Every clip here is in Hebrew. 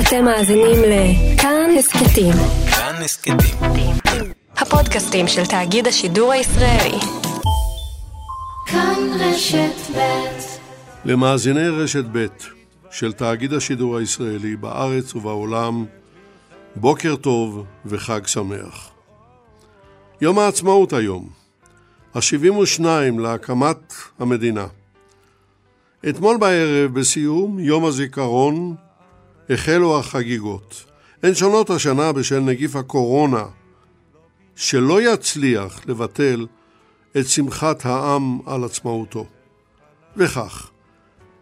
אתם מאזינים לכאן הסכתים. כאן הסכתים. הפודקאסטים של תאגיד השידור הישראלי. כאן רשת ב' למאזיני רשת ב' של תאגיד השידור הישראלי בארץ ובעולם, בוקר טוב וחג שמח. יום העצמאות היום, ה-72 להקמת המדינה. אתמול בערב, בסיום יום הזיכרון, החלו החגיגות. הן שונות השנה בשל נגיף הקורונה, שלא יצליח לבטל את שמחת העם על עצמאותו. וכך,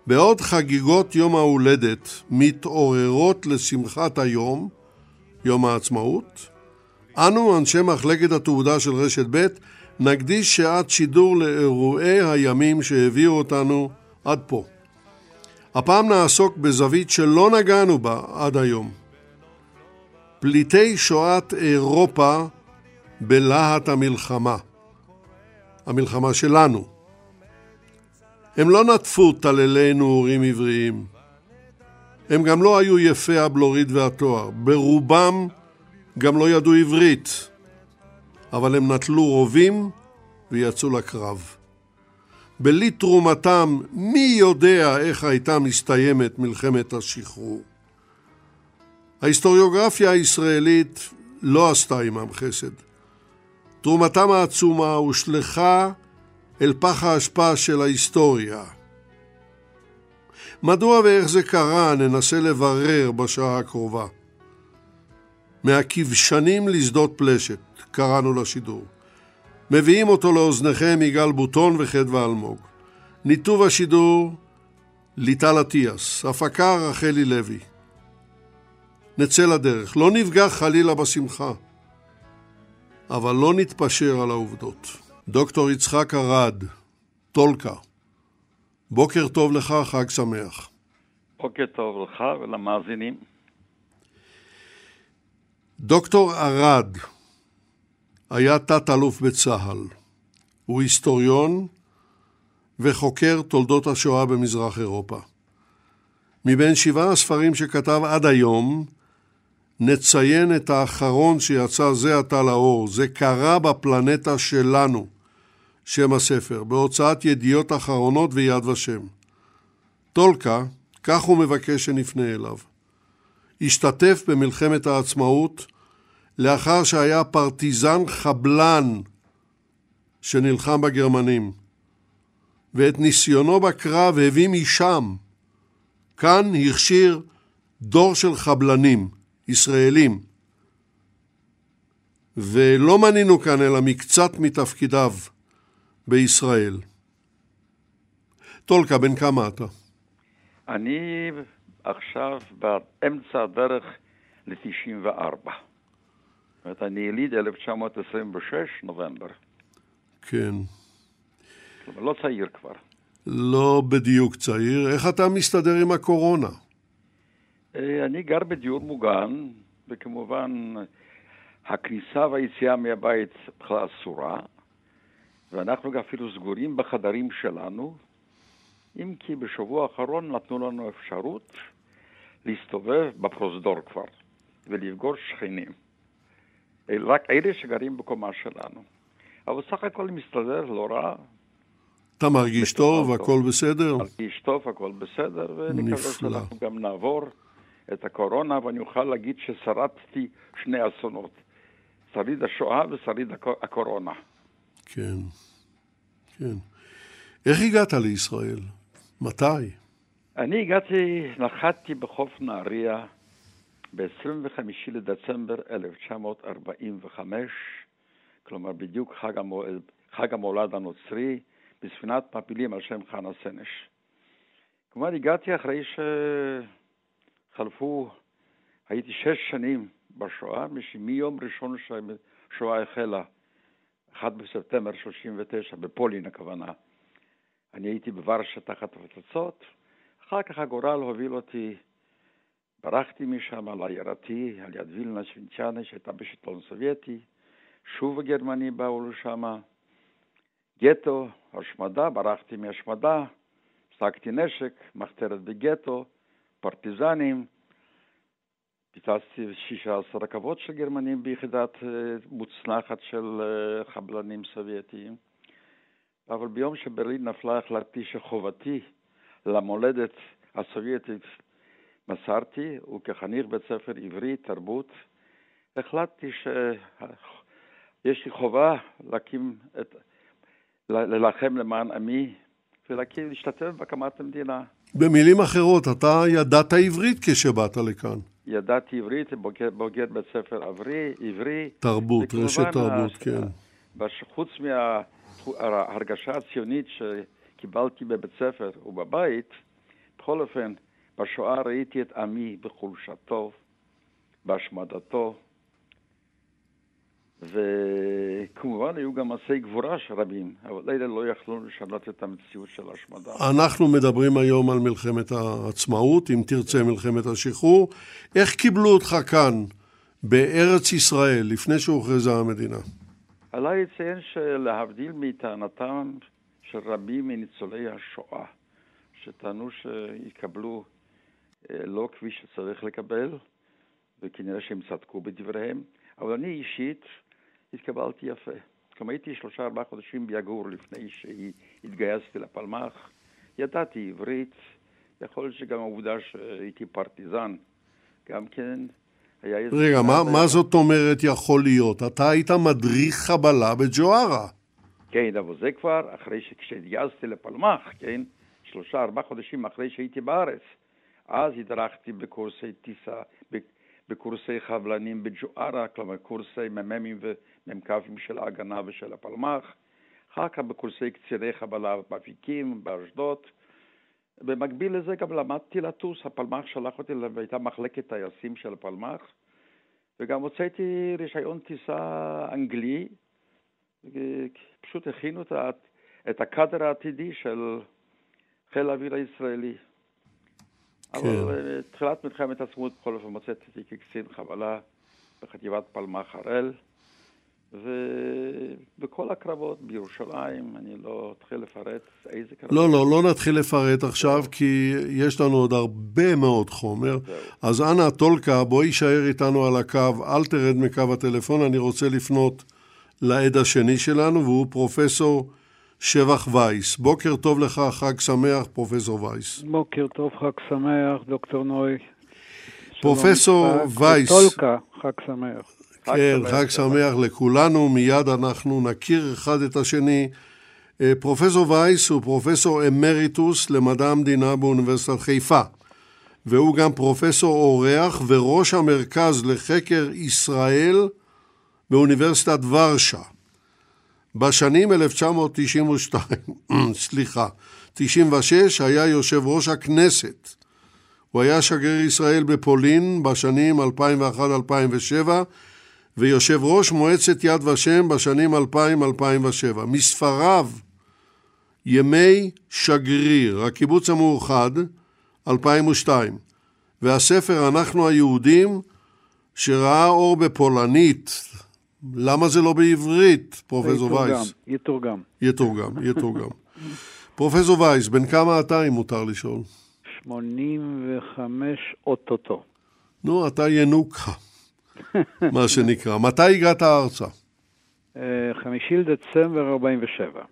בעוד חגיגות יום ההולדת מתעוררות לשמחת היום, יום העצמאות, אנו, אנשי מחלקת התעודה של רשת ב', נקדיש שעת שידור לאירועי הימים שהביאו אותנו עד פה. הפעם נעסוק בזווית שלא נגענו בה עד היום. פליטי שואת אירופה בלהט המלחמה. המלחמה שלנו. הם לא נטפו טללי נעורים עבריים. הם גם לא היו יפי הבלורית והתואר. ברובם גם לא ידעו עברית. אבל הם נטלו רובים ויצאו לקרב. בלי תרומתם, מי יודע איך הייתה מסתיימת מלחמת השחרור. ההיסטוריוגרפיה הישראלית לא עשתה עמם חסד. תרומתם העצומה הושלכה אל פח האשפה של ההיסטוריה. מדוע ואיך זה קרה ננסה לברר בשעה הקרובה. מהכבשנים לשדות פלשת, קראנו לשידור. מביאים אותו לאוזניכם יגאל בוטון וחדווה אלמוג. ניתוב השידור ליטל אטיאס, הפקה רחלי לוי. נצא לדרך, לא נפגע חלילה בשמחה, אבל לא נתפשר על העובדות. דוקטור יצחק ארד, טולקה, בוקר טוב לך, חג שמח. בוקר טוב לך ולמאזינים. דוקטור ארד, היה תת-אלוף בצה"ל. הוא היסטוריון וחוקר תולדות השואה במזרח אירופה. מבין שבעה הספרים שכתב עד היום, נציין את האחרון שיצא זה עתה לאור, זה קרה בפלנטה שלנו, שם הספר, בהוצאת ידיעות אחרונות ויד ושם. טולקה, כך הוא מבקש שנפנה אליו. השתתף במלחמת העצמאות לאחר שהיה פרטיזן חבלן שנלחם בגרמנים, ואת ניסיונו בקרב הביא משם. כאן הכשיר דור של חבלנים, ישראלים. ולא מנינו כאן אלא מקצת מתפקידיו בישראל. טולקה, בן כמה אתה? אני עכשיו באמצע הדרך ל-94. זאת אומרת, אני יליד 1926, נובמבר. כן. כלומר, לא צעיר כבר. לא בדיוק צעיר. איך אתה מסתדר עם הקורונה? אה, אני גר בדיור מוגן, וכמובן הכניסה והיציאה מהבית בכלל אסורה, ואנחנו אפילו סגורים בחדרים שלנו, אם כי בשבוע האחרון נתנו לנו אפשרות להסתובב בפרוזדור כבר ולפגוש שכנים. רק אלה שגרים בקומה שלנו. אבל סך הכל מסתדר לא רע. אתה מרגיש טוב, הכל בסדר? מרגיש טוב, הכל בסדר, ונקווה שאנחנו גם נעבור את הקורונה, ואני אוכל להגיד ששרדתי שני אסונות. שריד השואה ושריד הקורונה. כן, כן. איך הגעת לישראל? מתי? אני הגעתי, נחתתי בחוף נהריה ב-25 לדצמבר 1945, כלומר בדיוק חג, המול, חג המולד הנוצרי, בספינת מפילים על שם חנה סנש. כלומר, הגעתי אחרי שחלפו, הייתי שש שנים בשואה, מיום ראשון שהשואה החלה, 1 בספטמבר 39, בפולין הכוונה. אני הייתי בוורשה תחת הפצצות, אחר כך הגורל הוביל אותי ברחתי משם לעיירתי, על יד וילנה שווינצ'אנה שהייתה בשלטון סובייטי, שוב הגרמנים באו לשם, גטו, השמדה, ברחתי מהשמדה, הפסקתי נשק, מחתרת בגטו, פרטיזנים, פיצצתי 16 רכבות של גרמנים ביחידת אה, מוצנחת של אה, חבלנים סובייטיים. אבל ביום שברלין נפלה החלטתי שחובתי למולדת הסובייטית מסרתי, וכחניך בית ספר עברי, תרבות, החלטתי שיש לי חובה להקים את, ללחם למען עמי ולהקים, להשתתף בהקמת המדינה. במילים אחרות, אתה ידעת עברית כשבאת לכאן. ידעתי עברית, בוגר, בוגר בית ספר עברי, עברי. תרבות, רשת תרבות, ה... כן. חוץ מההרגשה הציונית שקיבלתי בבית ספר ובבית, בכל אופן, בשואה ראיתי את עמי בחולשתו, בהשמדתו, וכמובן היו גם מעשי גבורה של רבים, אבל אלה לא יכלו לשנות את המציאות של ההשמדה. אנחנו מדברים היום על מלחמת העצמאות, אם תרצה מלחמת השחרור. איך קיבלו אותך כאן, בארץ ישראל, לפני שהוכרזה המדינה? עליי לציין שלהבדיל מטענתם של רבים מניצולי השואה, שטענו שיקבלו לא כפי שצריך לקבל, וכנראה שהם צדקו בדבריהם, אבל אני אישית התקבלתי יפה. כלומר, הייתי שלושה ארבעה חודשים ביגור לפני שהתגייסתי לפלמ"ח. ידעתי עברית, יכול להיות שגם העובדה שהייתי פרטיזן, גם כן היה איזה... רגע, מה, מה זאת אומרת יכול להיות? אתה היית מדריך חבלה בג'והרה. כן, אבל זה כבר אחרי שכשהתגייסתי לפלמ"ח, כן? שלושה ארבעה חודשים אחרי שהייתי בארץ. אז הדרכתי בקורסי טיסה, בקורסי חבלנים בג'וארה, כלומר קורסי מ"מים ומ"כים של ההגנה ושל הפלמ"ח, אחר כך בקורסי קציני חבלה באפיקים, באשדוד. במקביל לזה גם למדתי לטוס, הפלמ"ח שלח אותי, והייתה מחלקת טייסים של הפלמ"ח, וגם הוצאתי רישיון טיסה אנגלי, פשוט הכינו את הקאדר העתידי של חיל האוויר הישראלי. כן. אבל תחילת מלחמת העצמאות בכל אופן מצאתי אותי כקצין חבלה בחטיבת פלמ"ח הראל, ובכל הקרבות בירושלים, אני לא אתחיל לפרט איזה קרבות. לא, לא, לא נתחיל לפרט עכשיו, כי יש לנו עוד הרבה מאוד חומר. אז אנא, טולקה, בוא יישאר איתנו על הקו, אל תרד מקו הטלפון, אני רוצה לפנות לעד השני שלנו, והוא פרופסור... שבח וייס. בוקר טוב לך, חג שמח, פרופסור וייס. בוקר טוב, חג שמח, דוקטור נוי. פרופסור וייס. טולקה, חג שמח. כן, חג שמח לכולנו, מיד אנחנו נכיר אחד את השני. אה, פרופסור וייס הוא פרופסור אמריטוס למדע המדינה באוניברסיטת חיפה, והוא גם פרופסור אורח וראש המרכז לחקר ישראל באוניברסיטת ורשה. בשנים 1992, סליחה, 96, היה יושב ראש הכנסת. הוא היה שגריר ישראל בפולין בשנים 2001-2007 ויושב ראש מועצת יד ושם בשנים 2000-2007. מספריו ימי שגריר, הקיבוץ המאוחד, 2002, והספר אנחנו היהודים שראה אור בפולנית, למה זה לא בעברית, פרופסור וייס? יתורגם. יתורגם, יתורגם. פרופסור וייס, בן כמה אתה, אם מותר לשאול? 85 אוטוטו. נו, אתה ינוקה, מה שנקרא. מתי הגעת ארצה? אה, חמישי לדצמבר 47.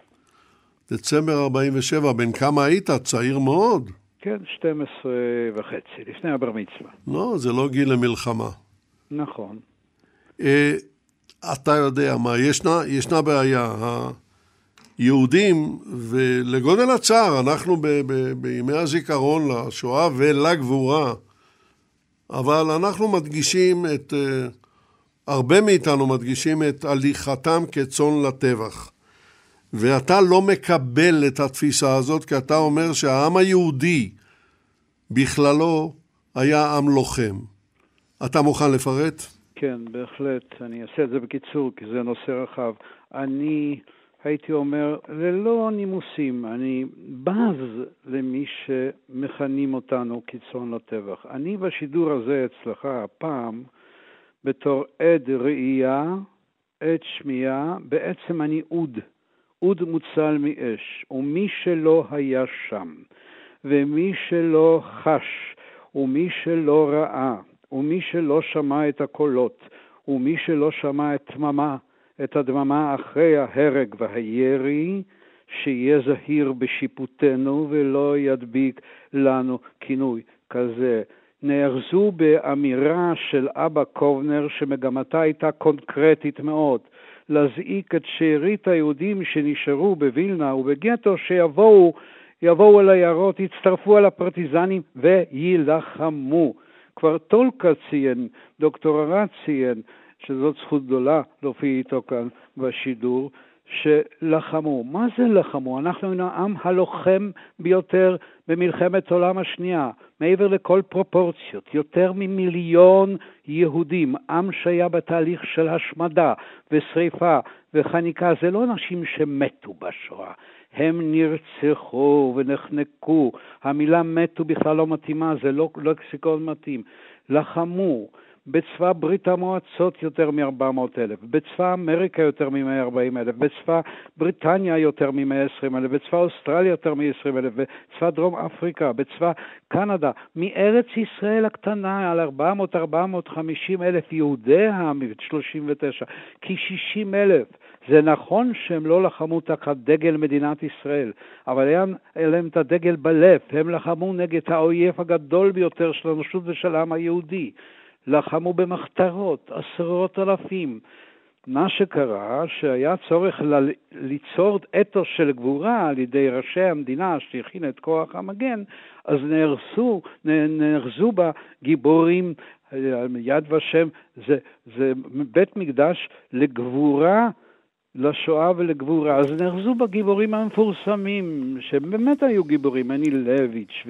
דצמבר 47, בן כמה היית? צעיר מאוד. כן, 12 וחצי, לפני הבר מצווה. לא, זה לא גיל למלחמה. נכון. אתה יודע מה, ישנה, ישנה בעיה. היהודים, ולגודל הצער, אנחנו ב, ב, בימי הזיכרון לשואה ולגבורה, אבל אנחנו מדגישים את, אה, הרבה מאיתנו מדגישים את הליכתם כצאן לטבח. ואתה לא מקבל את התפיסה הזאת, כי אתה אומר שהעם היהודי בכללו היה עם לוחם. אתה מוכן לפרט? כן, בהחלט. אני אעשה את זה בקיצור, כי זה נושא רחב. אני הייתי אומר, ללא נימוסים, אני בז למי שמכנים אותנו קיצון לטבח. אני בשידור הזה אצלך הפעם, בתור עד ראייה, עד שמיעה, בעצם אני אוד, אוד מוצל מאש, ומי שלא היה שם, ומי שלא חש, ומי שלא ראה, ומי שלא שמע את הקולות, ומי שלא שמע את דממה, את הדממה אחרי ההרג והירי, שיהיה זהיר בשיפוטנו ולא ידביק לנו כינוי כזה. נארזו באמירה של אבא קובנר שמגמתה הייתה קונקרטית מאוד, להזעיק את שארית היהודים שנשארו בווילנה ובגטו שיבואו יבואו אל היערות, יצטרפו אל הפרטיזנים ויילחמו. כבר טולקה ציין, דוקטור ארד ציין, שזאת זכות גדולה להופיע איתו כאן בשידור, שלחמו. מה זה לחמו? אנחנו היינו העם הלוחם ביותר במלחמת העולם השנייה, מעבר לכל פרופורציות, יותר ממיליון יהודים, עם שהיה בתהליך של השמדה ושריפה וחניקה, זה לא אנשים שמתו בשואה, הם נרצחו ונחנקו. המילה מתו בכלל לא מתאימה, זה לא לקסיקון מתאים. לחמו, בצבא ברית המועצות יותר מ-400 אלף, בצבא אמריקה יותר מ-140 אלף, בצבא בריטניה יותר מ-120 אלף, בצבא אוסטרליה יותר מ-20 אלף, בצבא דרום אפריקה, בצבא קנדה, מארץ ישראל הקטנה על 400-450 אלף יהודיה מ-39, כ-60 אלף. זה נכון שהם לא לחמו תחת דגל מדינת ישראל, אבל היה להם את הדגל בלב, הם לחמו נגד האויב הגדול ביותר של האנושות ושל העם היהודי. לחמו במחתרות, עשרות אלפים. מה שקרה, שהיה צורך ל- ליצור אתוס של גבורה על ידי ראשי המדינה שהכין את כוח המגן, אז נהרסו, נהרזו בה גיבורים, יד ושם, זה, זה בית מקדש לגבורה לשואה ולגבורה. אז נאחזו בגיבורים המפורסמים, שהם באמת היו גיבורים, אני לויץ'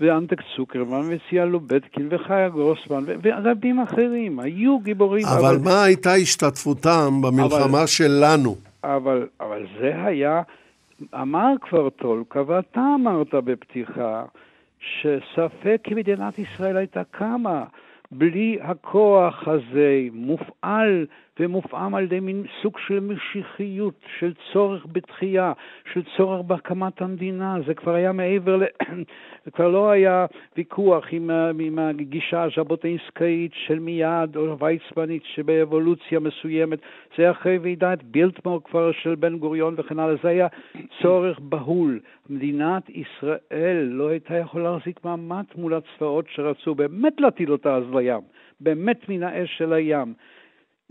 ואנטק צוקרמן וצייה לובטקין וחיה גרוסמן ורבים אחרים, היו גיבורים. אבל, אבל מה הייתה השתתפותם במלחמה אבל, שלנו? אבל, אבל זה היה, אמר כבר טולקה, ואתה אמרת בפתיחה, שספק כי מדינת ישראל הייתה קמה. בלי הכוח הזה מופעל ומופעם על ידי מין סוג של משיחיות, של צורך בתחייה, של צורך בהקמת המדינה. זה כבר היה מעבר ל... זה כבר לא היה ויכוח עם, עם הגישה הז'בוטינסקאית של מיד או ויצמנית שבאבולוציה מסוימת. זה אחרי ועידת בילטמור כבר של בן גוריון וכן הלאה. זה היה צורך בהול. מדינת ישראל לא הייתה יכולה להחזיק מעמד מול הצבאות שרצו באמת להטיל אותה אז לים. באמת מן האש של הים.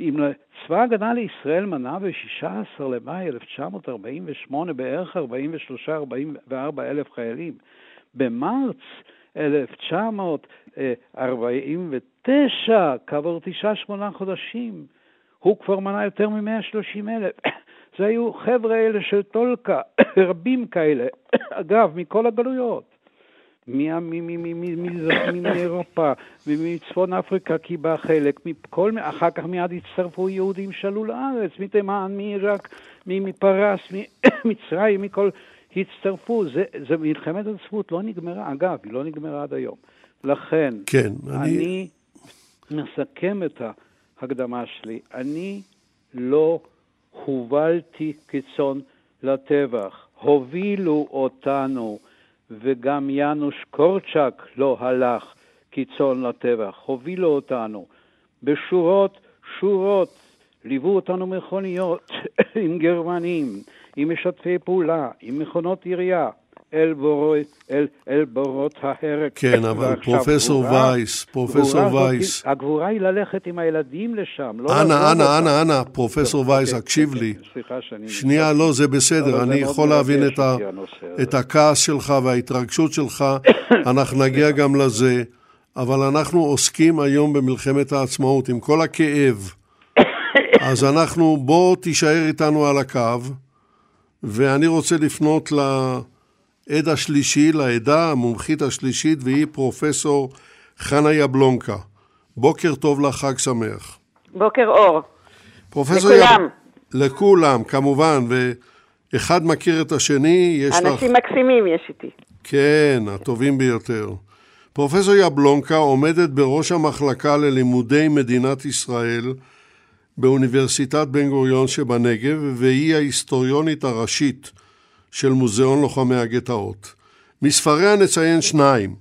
אם צבא ההגנה לישראל מנה ב-16 למאי 1948 בערך 43-44 אלף חיילים, במרץ 1949, כעבור תשעה שמונה חודשים, הוא כבר מנה יותר מ-130 אלף. זה היו חבר'ה אלה של טולקה, רבים כאלה, אגב, מכל הגלויות. מאירופה ומצפון אפריקה קיבלה חלק, מכל, אחר כך מיד הצטרפו יהודים שעלו לארץ, מתימן, מעיראק, מפרס, ממצרים, מכל... הצטרפו, זה, זה מלחמת העצמאות לא נגמרה, אגב, היא לא נגמרה עד היום. לכן, כן, אני... אני מסכם את ההקדמה שלי. אני לא הובלתי כצאן לטבח, הובילו אותנו. וגם יאנוש קורצ'אק לא הלך כצאן לטבח, הובילו אותנו בשורות שורות, ליוו אותנו מכוניות עם גרמנים, עם משתפי פעולה, עם מכונות עירייה, אל, בור... אל, אל בורות ההרג. כן, אבל פרופסור גבורה, וייס, פרופסור גבורה וייס. זאת, הגבורה היא ללכת עם הילדים לשם, לא אנא, אנא, אנא, אנא, פרופסור וייס, אוקיי, הקשיב לי. סליחה שאני... שנייה, לא, זה בסדר, אני יכול להבין את, ה... את הכעס שלך וההתרגשות שלך, אנחנו נגיע גם לזה, אבל אנחנו עוסקים היום במלחמת העצמאות, עם כל הכאב. אז אנחנו, בוא תישאר איתנו על הקו, ואני רוצה לפנות ל... עד השלישי לעדה המומחית השלישית, והיא פרופסור חנה יבלונקה. בוקר טוב לך, חג שמח. בוקר אור. פרופסור לכולם. יב... לכולם, כמובן, ואחד מכיר את השני, יש אנשים לך... אנשים מקסימים יש איתי. כן, הטובים ביותר. פרופסור יבלונקה עומדת בראש המחלקה ללימודי מדינת ישראל באוניברסיטת בן גוריון שבנגב, והיא ההיסטוריונית הראשית של מוזיאון לוחמי הגטאות. מספריה נציין שניים.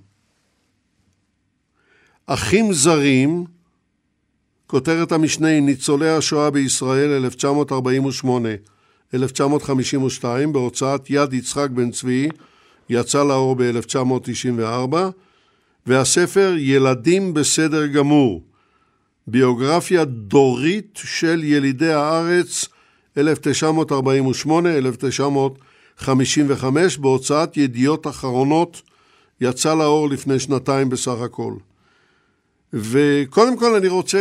אחים זרים, כותרת המשנה היא ניצולי השואה בישראל 1948-1952 בהוצאת יד יצחק בן צבי, יצא לאור ב-1994, והספר ילדים בסדר גמור, ביוגרפיה דורית של ילידי הארץ 1948-1955 בהוצאת ידיעות אחרונות, יצא לאור לפני שנתיים בסך הכל. וקודם כל אני רוצה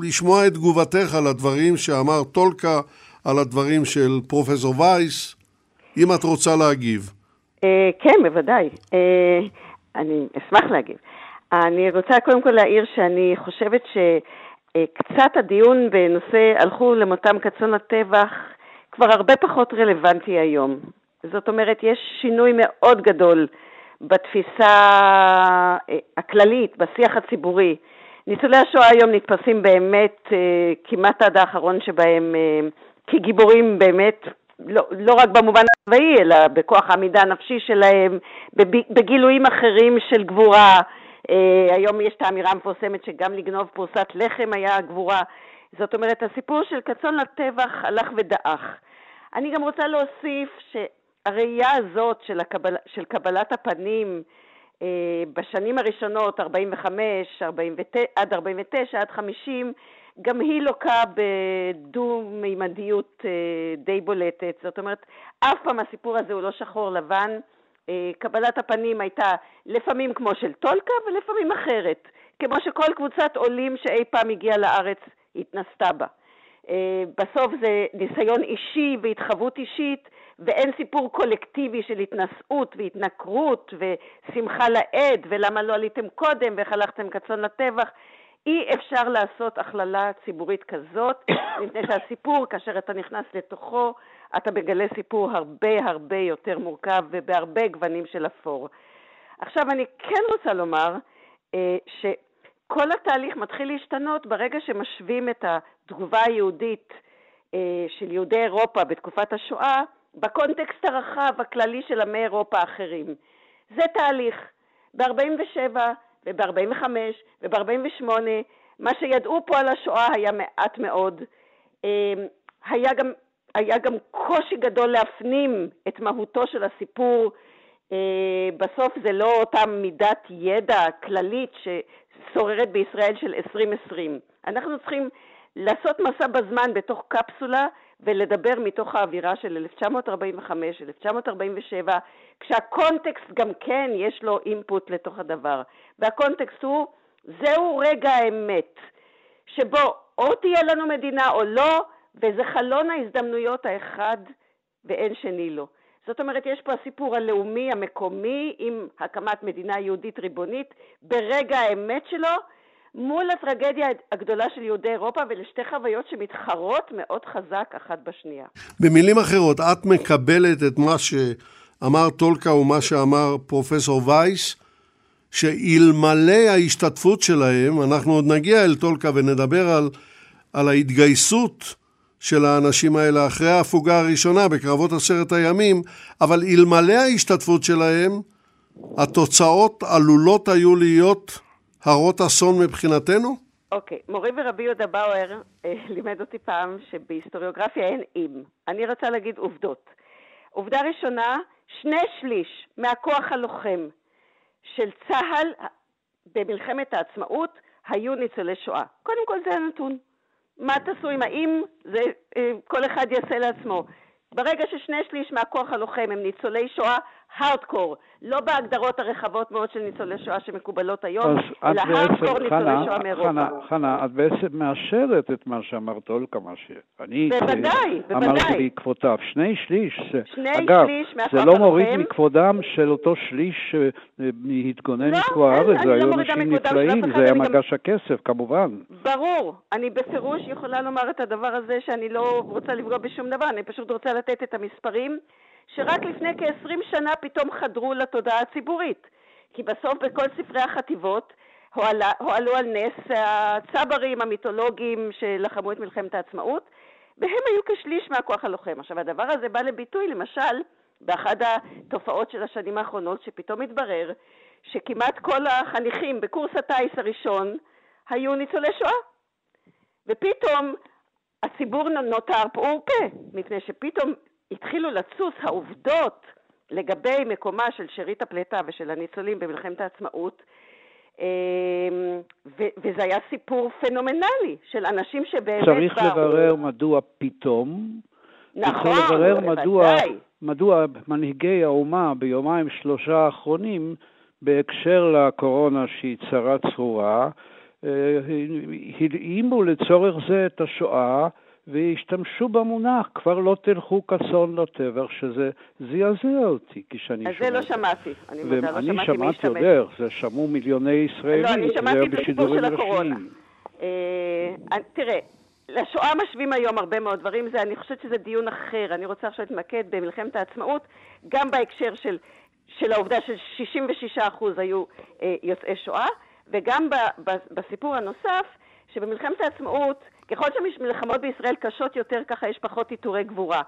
לשמוע את תגובתך על הדברים שאמר טולקה, על הדברים של פרופסור וייס, אם את רוצה להגיב. אה, כן, בוודאי. אה, אני אשמח להגיב. אני רוצה קודם כל להעיר שאני חושבת שקצת הדיון בנושא הלכו למותם כצאן הטבח כבר הרבה פחות רלוונטי היום. זאת אומרת, יש שינוי מאוד גדול בתפיסה אה, הכללית, בשיח הציבורי. ניצולי השואה היום נתפסים באמת אה, כמעט עד האחרון שבהם אה, כגיבורים באמת, לא, לא רק במובן הצבאי, אלא בכוח העמידה הנפשי שלהם, בגילויים אחרים של גבורה. היום יש את האמירה המפורסמת שגם לגנוב פרוסת לחם היה גבורה. זאת אומרת, הסיפור של כצאן לטבח הלך ודעך. אני גם רוצה להוסיף ש... הראייה הזאת של, הקבל, של קבלת הפנים אה, בשנים הראשונות, 45, 49, עד 49, עד 50, גם היא לוקה בדו-מימדיות אה, די בולטת. זאת אומרת, אף פעם הסיפור הזה הוא לא שחור לבן. אה, קבלת הפנים הייתה לפעמים כמו של טולקה ולפעמים אחרת, כמו שכל קבוצת עולים שאי פעם הגיעה לארץ התנסתה בה. אה, בסוף זה ניסיון אישי והתחוות אישית ואין סיפור קולקטיבי של התנשאות והתנכרות ושמחה לאיד ולמה לא עליתם קודם ואיך הלכתם כצאן לטבח. אי אפשר לעשות הכללה ציבורית כזאת, מפני שהסיפור, כאשר אתה נכנס לתוכו, אתה מגלה סיפור הרבה הרבה יותר מורכב ובהרבה גוונים של אפור. עכשיו, אני כן רוצה לומר אה, שכל התהליך מתחיל להשתנות ברגע שמשווים את התגובה היהודית אה, של יהודי אירופה בתקופת השואה בקונטקסט הרחב, הכללי של עמי אירופה האחרים. זה תהליך. ב-47' וב-45' וב-48' מה שידעו פה על השואה היה מעט מאוד. אמ, היה גם, היה גם קושי גדול להפנים את מהותו של הסיפור. אה, בסוף זה לא אותה מידת ידע כללית ששוררת בישראל של 2020. אנחנו צריכים לעשות מסע בזמן בתוך קפסולה ולדבר מתוך האווירה של 1945, 1947, כשהקונטקסט גם כן יש לו אינפוט לתוך הדבר. והקונטקסט הוא, זהו רגע האמת, שבו או תהיה לנו מדינה או לא, וזה חלון ההזדמנויות האחד ואין שני לו. זאת אומרת, יש פה הסיפור הלאומי המקומי עם הקמת מדינה יהודית ריבונית ברגע האמת שלו, מול הטרגדיה הגדולה של יהודי אירופה ולשתי חוויות שמתחרות מאוד חזק אחת בשנייה. במילים אחרות, את מקבלת את מה שאמר טולקה ומה שאמר פרופסור וייס, שאלמלא ההשתתפות שלהם, אנחנו עוד נגיע אל טולקה ונדבר על, על ההתגייסות של האנשים האלה אחרי ההפוגה הראשונה בקרבות עשרת הימים, אבל אלמלא ההשתתפות שלהם, התוצאות עלולות היו להיות הרות אסון מבחינתנו? אוקיי, okay. מורי ורבי יהודה באואר אה, לימד אותי פעם שבהיסטוריוגרפיה אין אם. אני רוצה להגיד עובדות. עובדה ראשונה, שני שליש מהכוח הלוחם של צה"ל במלחמת העצמאות היו ניצולי שואה. קודם כל זה הנתון. מה תעשו עם האם? זה אה, כל אחד יעשה לעצמו. ברגע ששני שליש מהכוח הלוחם הם ניצולי שואה, הארדקור, לא בהגדרות הרחבות מאוד של ניצולי שואה שמקובלות היום, אלא הארדקור ניצולי שואה מאירופה. חנה, חנה, את בעצם מאשרת את מה שאמר טולקה, מה שאני בוודאי, בוודאי. אמרתי בעקבותיו. שני שליש, שני אגב, שליש זה לא מוריד מכבודם של אותו שליש שהתגונן לא, מכו הארץ, זה היו לא אנשים נפלאים, זה היה מגש הכסף, כמובן. ברור, אני בפירוש יכולה לומר את הדבר הזה שאני לא רוצה לפגוע בשום דבר, אני פשוט רוצה לתת את המספרים. שרק לפני כ-20 שנה פתאום חדרו לתודעה הציבורית. כי בסוף בכל ספרי החטיבות הועלו על נס הצברים המיתולוגיים שלחמו את מלחמת העצמאות, והם היו כשליש מהכוח הלוחם. עכשיו, הדבר הזה בא לביטוי, למשל, באחת התופעות של השנים האחרונות, שפתאום התברר שכמעט כל החניכים בקורס הטיס הראשון היו ניצולי שואה. ופתאום הציבור נותר פעור פה, מפני שפתאום התחילו לצוץ העובדות לגבי מקומה של שארית הפלטה ושל הניצולים במלחמת העצמאות, אמ, וזה היה סיפור פנומנלי של אנשים שבאמת באו... צריך לברר מדוע פתאום. נכון, צריך לברר מדוע, מדוע מנהיגי האומה ביומיים שלושה האחרונים, בהקשר לקורונה שהיא צרה צרורה, אה, הלאימו לצורך זה את השואה והשתמשו במונח, כבר לא תלכו כצאן לטבח, שזה זעזע אותי כשאני שומע. אז זה לא שמעתי, אני מודה, לא שמעתי מי השתמש. אני שמעתי עוד זה שמעו מיליוני ישראלים, לא, אני שמעתי את הסיפור של הקורונה. אה, תראה, לשואה משווים היום הרבה מאוד דברים, זה, אני חושבת שזה דיון אחר. אני רוצה עכשיו להתמקד במלחמת העצמאות, גם בהקשר של, של העובדה ש-66% היו אה, יוצאי שואה, וגם ב, ב, בסיפור הנוסף, שבמלחמת העצמאות ככל שהמלחמות בישראל קשות יותר, ככה יש פחות עיטורי גבורה.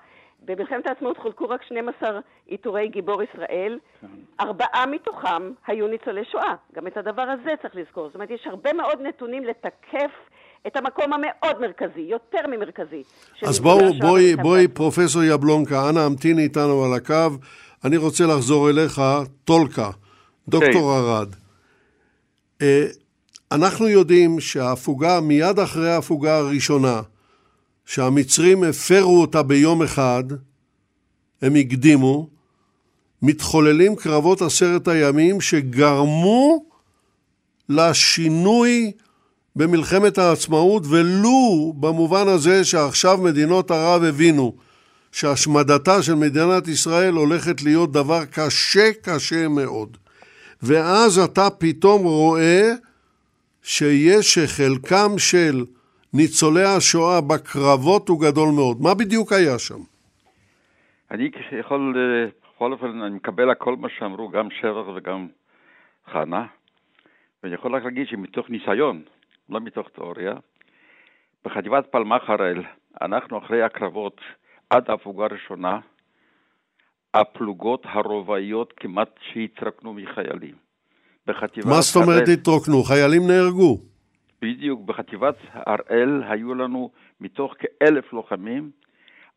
במלחמת העצמאות חולקו רק 12 עיטורי גיבור ישראל, כן. ארבעה מתוכם היו ניצולי שואה. גם את הדבר הזה צריך לזכור. זאת אומרת, יש הרבה מאוד נתונים לתקף את המקום המאוד מרכזי, יותר ממרכזי. אז בואו, בואי, בואי, פרופסור יבלונקה, אנא המתיני איתנו על הקו. אני רוצה לחזור אליך, טולקה, דוקטור hey. ארד. אה, אנחנו יודעים שההפוגה, מיד אחרי ההפוגה הראשונה, שהמצרים הפרו אותה ביום אחד, הם הקדימו, מתחוללים קרבות עשרת הימים שגרמו לשינוי במלחמת העצמאות, ולו במובן הזה שעכשיו מדינות ערב הבינו שהשמדתה של מדינת ישראל הולכת להיות דבר קשה קשה מאוד. ואז אתה פתאום רואה שיש שחלקם של ניצולי השואה בקרבות הוא גדול מאוד. מה בדיוק היה שם? אני יכול, אה, בכל אופן, אני מקבל הכל מה שאמרו, גם שבח וגם חנה, ואני יכול רק להגיד שמתוך ניסיון, לא מתוך תיאוריה, בחטיבת פלמח הראל, אנחנו אחרי הקרבות עד ההפוגה הראשונה, הפלוגות הרובעיות כמעט שהתרקנו מחיילים. בחטיבת... מה זאת אומרת התרוקנו? חיילים נהרגו. בדיוק, בחטיבת הראל היו לנו מתוך כאלף לוחמים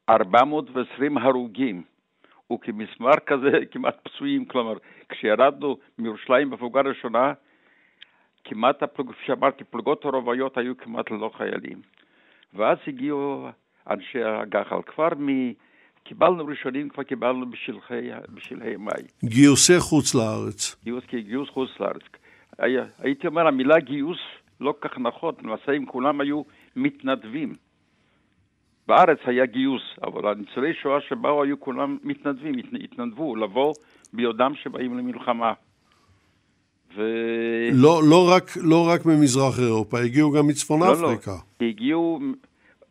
420 הרוגים, וכמסמר כזה כמעט פצועים, כלומר, כשירדנו מירושלים בפלוגה הראשונה, כמעט, הפלוג, שאמרתי, פלוגות הרובעיות היו כמעט ללא חיילים. ואז הגיעו אנשי הגחל, כבר. קיבלנו ראשונים, כבר קיבלנו בשלהי, בשלהי מאי. גיוסי חוץ לארץ. גיוס, גיוס חוץ לארץ. היה, הייתי אומר, המילה גיוס לא כך נכון, למעשה אם כולם היו מתנדבים. בארץ היה גיוס, אבל הניצולי שואה שבאו היו כולם מתנדבים, התנדבו לבוא ביודעם שבאים למלחמה. ו... לא, לא, רק, לא רק ממזרח אירופה, הגיעו גם מצפון לא, לא. אפריקה. לא, הגיעו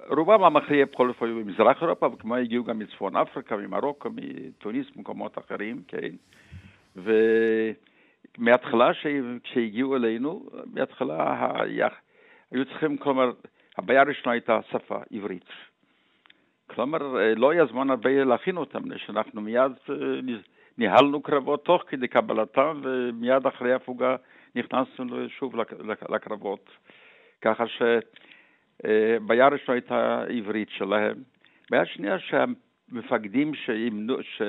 רובם המכריע בכל אופן היו במזרח אירופה, וכמו הגיעו גם מצפון אפריקה, ממרוקו, מתוניס, ממקומות אחרים, כן. ומההתחלה, כשהגיעו אלינו, מההתחלה היה, היו צריכים, כלומר, הבעיה הראשונה הייתה שפה עברית. כלומר, לא היה זמן הרבה להכין אותם, שאנחנו מיד אה, ניהלנו קרבות תוך כדי קבלתם, ומיד אחרי הפוגה נכנסנו שוב לקרבות. ככה ש... אה, בעיה הראשונה הייתה עברית שלהם. בעיה שנייה שהמפקדים שאימנו, ש...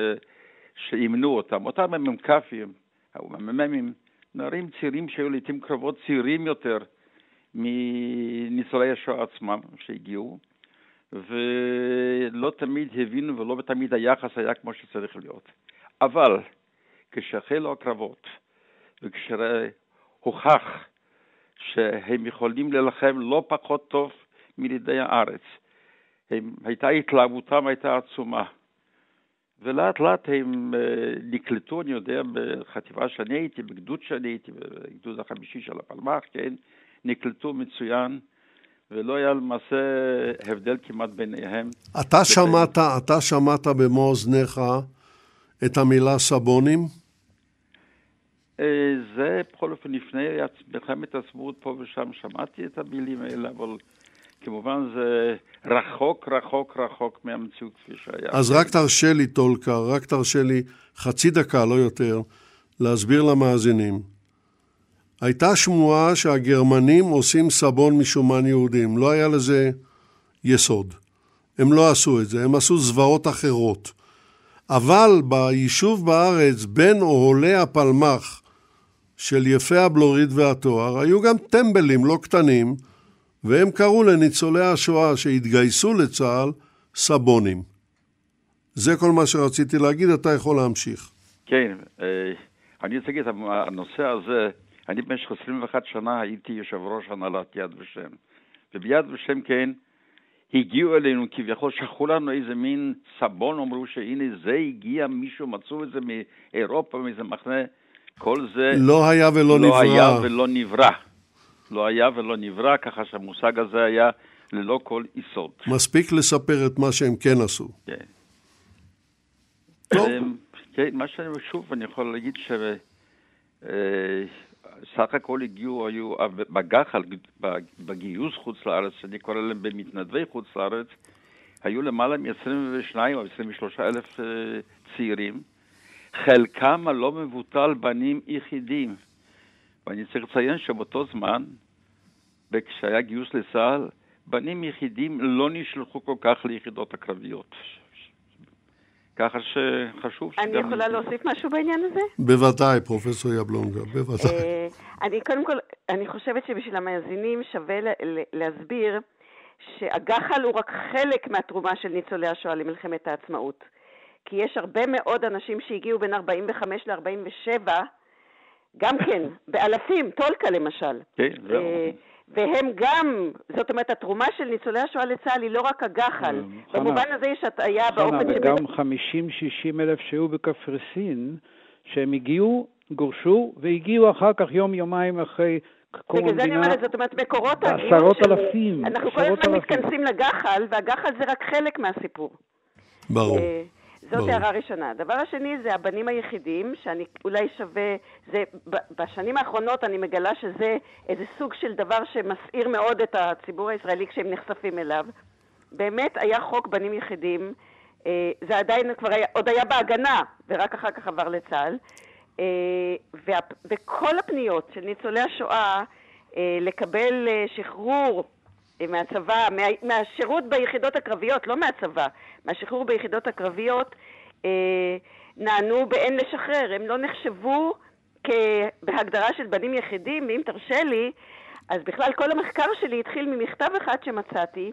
שאימנו אותם, אותם המ"כים, המ"מים, נערים צעירים שהיו לעיתים קרבות צעירים יותר מניצולי השואה עצמם שהגיעו, ולא תמיד הבינו ולא תמיד היחס היה כמו שצריך להיות. אבל כשהחלו הקרבות וכשהוכח שהם יכולים להילחם לא פחות טוב מלידי הארץ. הם, הייתה התלהבותם הייתה עצומה. ולאט לאט הם uh, נקלטו, אני יודע, בחטיבה שאני הייתי, בגדוד שאני הייתי, בגדוד החמישי של הפלמ"ח, כן, נקלטו מצוין, ולא היה למעשה הבדל כמעט ביניהם. אתה שמעת, אתה שמעת במו אוזניך את המילה סבונים? אה, זה בכל אופן לפני מלחמת העצמאות פה ושם שמעתי את המילים האלה, אבל כמובן זה רחוק, רחוק, רחוק מהמציאות כפי שהיה. אז רק תרשה לי, טולקה, רק תרשה לי חצי דקה, לא יותר, להסביר למאזינים. הייתה שמועה שהגרמנים עושים סבון משומן יהודים, לא היה לזה יסוד. הם לא עשו את זה, הם עשו זוועות אחרות. אבל ביישוב בארץ, בין אוהלי הפלמ"ח של יפי הבלורית והתואר, היו גם טמבלים לא קטנים, והם קראו לניצולי השואה שהתגייסו לצה"ל סבונים. זה כל מה שרציתי להגיד, אתה יכול להמשיך. כן, אה, אני רוצה להגיד, הנושא הזה, אני במשך 21 שנה הייתי יושב ראש הנהלת יד ושם. וביד ושם כן, הגיעו אלינו כביכול, שלחו לנו איזה מין סבון, אמרו שהנה זה הגיע, מישהו מצאו את זה מאירופה, מאיזה מחנה, כל זה... לא היה ולא לא נברא. לא היה ולא נברא. לא היה ולא נברא, ככה שהמושג הזה היה ללא כל יסוד. מספיק לספר את מה שהם כן עשו. כן. טוב. אמ, כן, מה שאני, שוב, אני יכול להגיד ש... אה, סך הכל הגיעו, היו בגח"ל, בגיוס חוץ לארץ, שאני קורא להם במתנדבי חוץ לארץ, היו למעלה מ-22 או 23 אלף אה, צעירים, חלקם הלא מבוטל בנים יחידים. ואני צריך לציין שבאותו זמן, כשהיה גיוס לצה"ל, בנים יחידים לא נשלחו כל כך ליחידות הקרביות. ככה שחשוב שגם... אני יכולה להוסיף משהו בעניין הזה? בוודאי, פרופסור יבלונגה, בוודאי. אה, אני קודם כל, אני חושבת שבשביל המאזינים שווה להסביר שהגח"ל הוא רק חלק מהתרומה של ניצולי השואה למלחמת העצמאות. כי יש הרבה מאוד אנשים שהגיעו בין 45 ל-47, גם כן, באלפים, טולקה למשל. כן, זהו. אה, והם גם, זאת אומרת, התרומה של ניצולי השואה לצה"ל היא לא רק הגח"ל. אה, במובן הזה יש הטעיה באופן ש... וגם 50-60 אלף שהיו בקפריסין, שהם הגיעו, גורשו, והגיעו אחר כך יום-יומיים אחרי קום המדינה. בגלל זה אני אומרת, זאת אומרת, מקורות הגיוס עשרות אלפים. אנחנו כל הזמן מתכנסים לגח"ל, והגח"ל זה רק חלק מהסיפור. ברור. זאת הערה ראשונה. הדבר השני זה הבנים היחידים, שאני אולי שווה, זה, בשנים האחרונות אני מגלה שזה איזה סוג של דבר שמסעיר מאוד את הציבור הישראלי כשהם נחשפים אליו. באמת היה חוק בנים יחידים, אה, זה עדיין כבר היה, עוד היה בהגנה, ורק אחר כך עבר לצה"ל. אה, וכל הפניות של ניצולי השואה אה, לקבל שחרור מהצבא, מה, מהשירות ביחידות הקרביות, לא מהצבא, מהשחרור ביחידות הקרביות, אה, נענו באין לשחרר. הם לא נחשבו בהגדרה של בנים יחידים, ואם תרשה לי, אז בכלל כל המחקר שלי התחיל ממכתב אחד שמצאתי,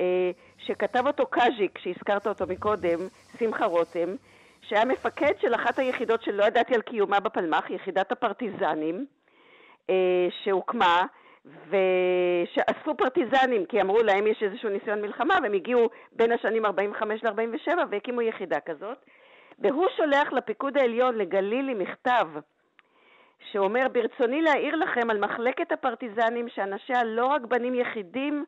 אה, שכתב אותו קאז'יק, שהזכרת אותו מקודם, שמחה רותם, שהיה מפקד של אחת היחידות שלא ידעתי על קיומה בפלמ"ח, יחידת הפרטיזנים, אה, שהוקמה, ושאספו פרטיזנים, כי אמרו להם יש איזשהו ניסיון מלחמה, והם הגיעו בין השנים 45 ל-47 והקימו יחידה כזאת. והוא שולח לפיקוד העליון, לגלילי, מכתב שאומר, ברצוני להעיר לכם על מחלקת הפרטיזנים שאנשיה לא רק בנים יחידים,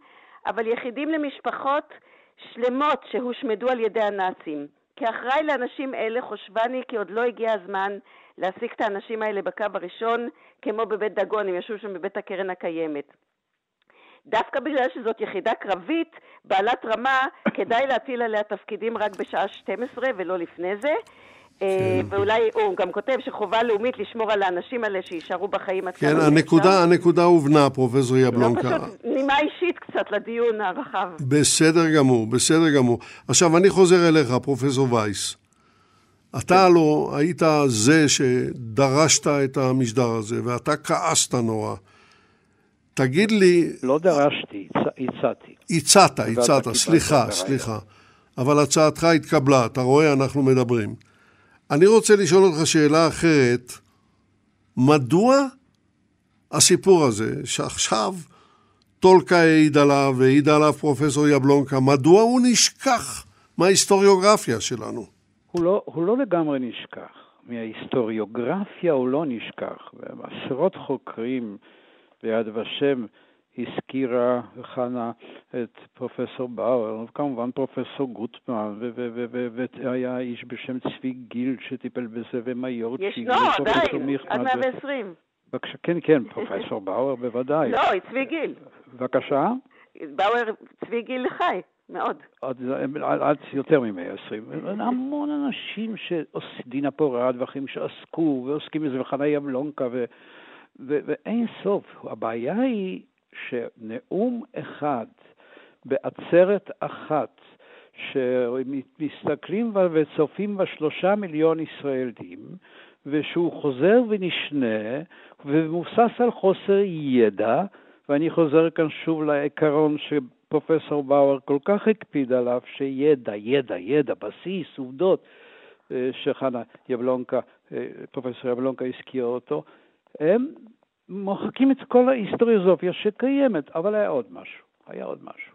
אבל יחידים למשפחות שלמות שהושמדו על ידי הנאצים. כאחראי לאנשים אלה חושבני כי עוד לא הגיע הזמן להשיג את האנשים האלה בקו הראשון, כמו בבית דגון, הם ישבו שם בבית הקרן הקיימת. דווקא בגלל שזאת יחידה קרבית, בעלת רמה, כדאי להטיל עליה תפקידים רק בשעה 12 ולא לפני זה. אה, כן. ואולי הוא גם כותב שחובה לאומית לשמור על האנשים האלה שיישארו בחיים עד כן, הנקודה, הנקודה הובנה, פרופסור יבלונקה. לא פשוט נימה אישית קצת לדיון הרחב. בסדר גמור, בסדר גמור. עכשיו, אני חוזר אליך, פרופסור וייס. אתה לא היית זה שדרשת את המשדר הזה, ואתה כעסת נורא. תגיד לי... לא דרשתי, הצעתי. הצעת, הצעת, סליחה, סליחה. אבל הצעתך התקבלה, אתה רואה, אנחנו מדברים. אני רוצה לשאול אותך שאלה אחרת. מדוע הסיפור הזה, שעכשיו טולקה העיד עליו והעיד עליו פרופסור יבלונקה, מדוע הוא נשכח מההיסטוריוגרפיה שלנו? הוא לא, הוא לא לגמרי נשכח. מההיסטוריוגרפיה הוא לא נשכח. ועשרות חוקרים ביד ושם הזכירה חנה את פרופסור באואר, וכמובן פרופסור גוטמן, והיה איש בשם צבי גיל שטיפל בזה, ומיור ישנו, עדיין, עד 120. בבקשה, כן, כן, פרופסור באואר בוודאי. לא, צבי גיל. בבקשה? באואר, צבי גיל לחי. מאוד. עד, עד, עד יותר מ-120. המון אנשים שעושים, דינה פורד ואחרים שעסקו ועוסקים בזה, וחנה יבלונקה, ו, ו, ואין סוף. הבעיה היא שנאום אחד בעצרת אחת, שמסתכלים וצופים בה שלושה מיליון ישראלים, ושהוא חוזר ונשנה, ומבוסס על חוסר ידע, ואני חוזר כאן שוב לעיקרון שפרופסור באואר כל כך הקפיד עליו, שידע, ידע, ידע, בסיס, עובדות, אה, שחנה יבלונקה, אה, פרופסור יבלונקה הזכיר אותו, הם מוחקים את כל ההיסטוריוזופיה שקיימת, אבל היה עוד משהו, היה עוד משהו.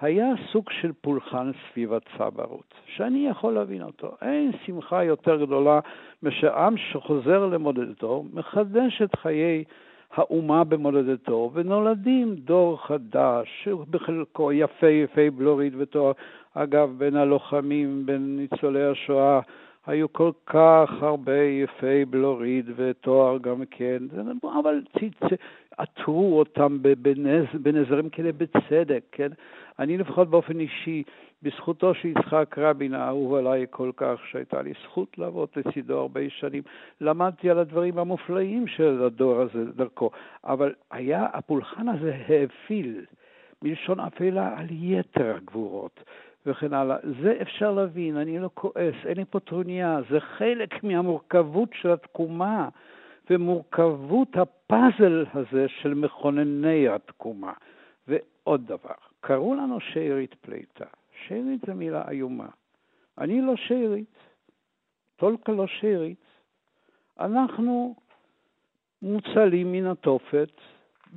היה סוג של פולחן סביב הצברות, שאני יכול להבין אותו. אין שמחה יותר גדולה מאשר עם שחוזר למולדתו, מחדש את חיי האומה במולדתו, ונולדים דור חדש, בחלקו יפה יפה בלורית ותואר. אגב, בין הלוחמים, בין ניצולי השואה, היו כל כך הרבה יפי בלוריד ותואר גם כן, אבל עטרו אותם בנז, בנזרים כאלה בצדק, כן? אני לפחות באופן אישי, בזכותו של יצחק רבין האהוב עליי כל כך, שהייתה לי זכות לעבוד לצידו הרבה שנים, למדתי על הדברים המופלאים של הדור הזה דרכו, אבל היה, הפולחן הזה האפיל, מלשון אפלה על יתר הגבורות. וכן הלאה. זה אפשר להבין, אני לא כועס, אין לי פה טרוניה, זה חלק מהמורכבות של התקומה ומורכבות הפאזל הזה של מכונני התקומה. ועוד דבר, קראו לנו שארית פליטה. שארית זו מילה איומה. אני לא שארית, טולקה לא שארית. אנחנו מוצלים מן התופת,